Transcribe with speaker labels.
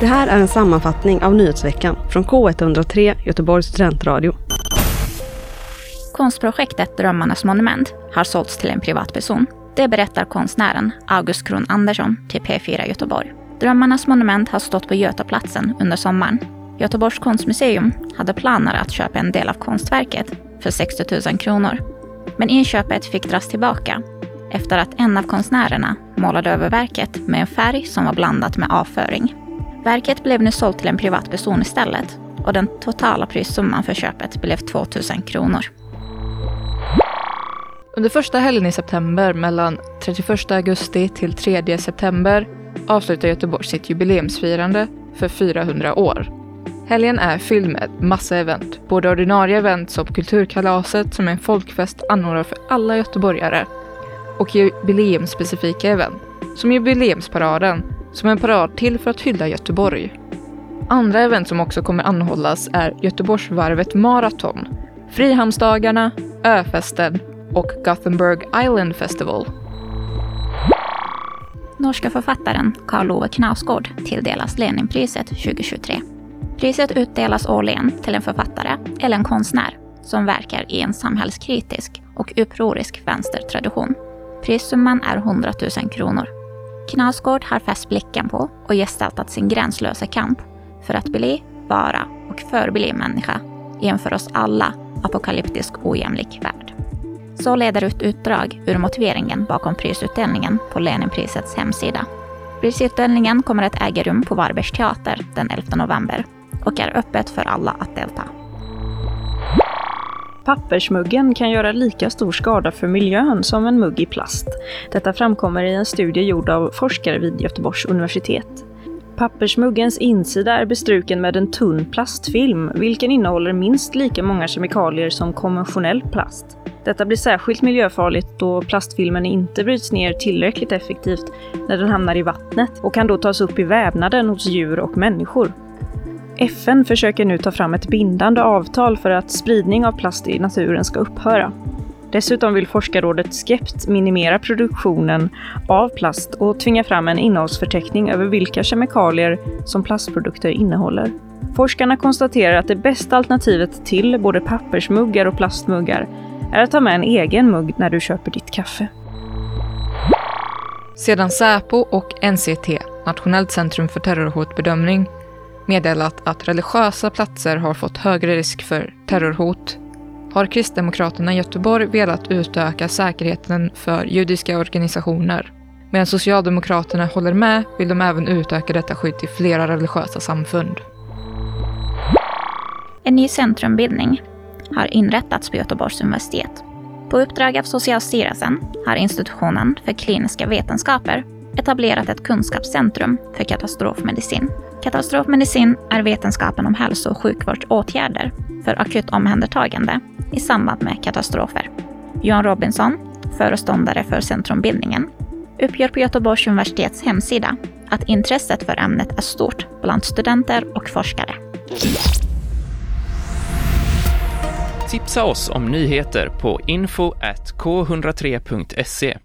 Speaker 1: Det här är en sammanfattning av nyhetsveckan från K103 Göteborgs studentradio.
Speaker 2: Konstprojektet Drömmarnas monument har sålts till en privatperson. Det berättar konstnären August Kron Andersson till P4 Göteborg. Drömmarnas monument har stått på Götaplatsen under sommaren. Göteborgs konstmuseum hade planer att köpa en del av konstverket för 60 000 kronor. Men inköpet fick dras tillbaka efter att en av konstnärerna målade över verket med en färg som var blandat med avföring. Verket blev nu sålt till en privatperson istället och den totala prissumman för köpet blev 2000 kronor.
Speaker 3: Under första helgen i september mellan 31 augusti till 3 september avslutar Göteborg sitt jubileumsfirande för 400 år. Helgen är fylld med massa event, både ordinarie event som Kulturkalaset som är en folkfest anordnad för alla göteborgare och jubileumsspecifika event som Jubileumsparaden som är en parad till för att hylla Göteborg. Andra event som också kommer anhållas är Göteborgsvarvet Marathon, Frihamnsdagarna, Öfesten och Gothenburg Island Festival.
Speaker 2: Norska författaren Karl Ove Knausgård tilldelas Leninpriset 2023. Priset utdelas årligen till en författare eller en konstnär som verkar i en samhällskritisk och upprorisk vänstertradition. Prissumman är 100 000 kronor. Knausgård har fäst blicken på och gestaltat sin gränslösa kamp för att bli, vara och förbli människa i en för oss alla apokalyptisk ojämlik värld. Så leder ut utdrag ur motiveringen bakom prisutdelningen på Leninprisets hemsida. Prisutdelningen kommer att äga rum på Varbergs teater den 11 november och är öppet för alla att delta.
Speaker 4: Pappersmuggen kan göra lika stor skada för miljön som en mugg i plast. Detta framkommer i en studie gjord av forskare vid Göteborgs universitet. Pappersmuggens insida är bestruken med en tunn plastfilm, vilken innehåller minst lika många kemikalier som konventionell plast. Detta blir särskilt miljöfarligt då plastfilmen inte bryts ner tillräckligt effektivt när den hamnar i vattnet och kan då tas upp i vävnaden hos djur och människor. FN försöker nu ta fram ett bindande avtal för att spridning av plast i naturen ska upphöra. Dessutom vill forskarrådet Skept minimera produktionen av plast och tvinga fram en innehållsförteckning över vilka kemikalier som plastprodukter innehåller. Forskarna konstaterar att det bästa alternativet till både pappersmuggar och plastmuggar är att ta med en egen mugg när du köper ditt kaffe.
Speaker 3: Sedan Säpo och NCT, Nationellt centrum för terrorhotbedömning, meddelat att religiösa platser har fått högre risk för terrorhot har Kristdemokraterna i Göteborg velat utöka säkerheten för judiska organisationer. Medan Socialdemokraterna håller med vill de även utöka detta skydd till flera religiösa samfund.
Speaker 2: En ny centrumbildning har inrättats på Göteborgs universitet. På uppdrag av Socialstyrelsen har institutionen för kliniska vetenskaper etablerat ett kunskapscentrum för katastrofmedicin. Katastrofmedicin är vetenskapen om hälso och sjukvårdsåtgärder för akut omhändertagande i samband med katastrofer. Johan Robinson, föreståndare för centrumbildningen, uppger på Göteborgs universitets hemsida att intresset för ämnet är stort bland studenter och forskare.
Speaker 5: Tipsa oss om nyheter på info.k103.se.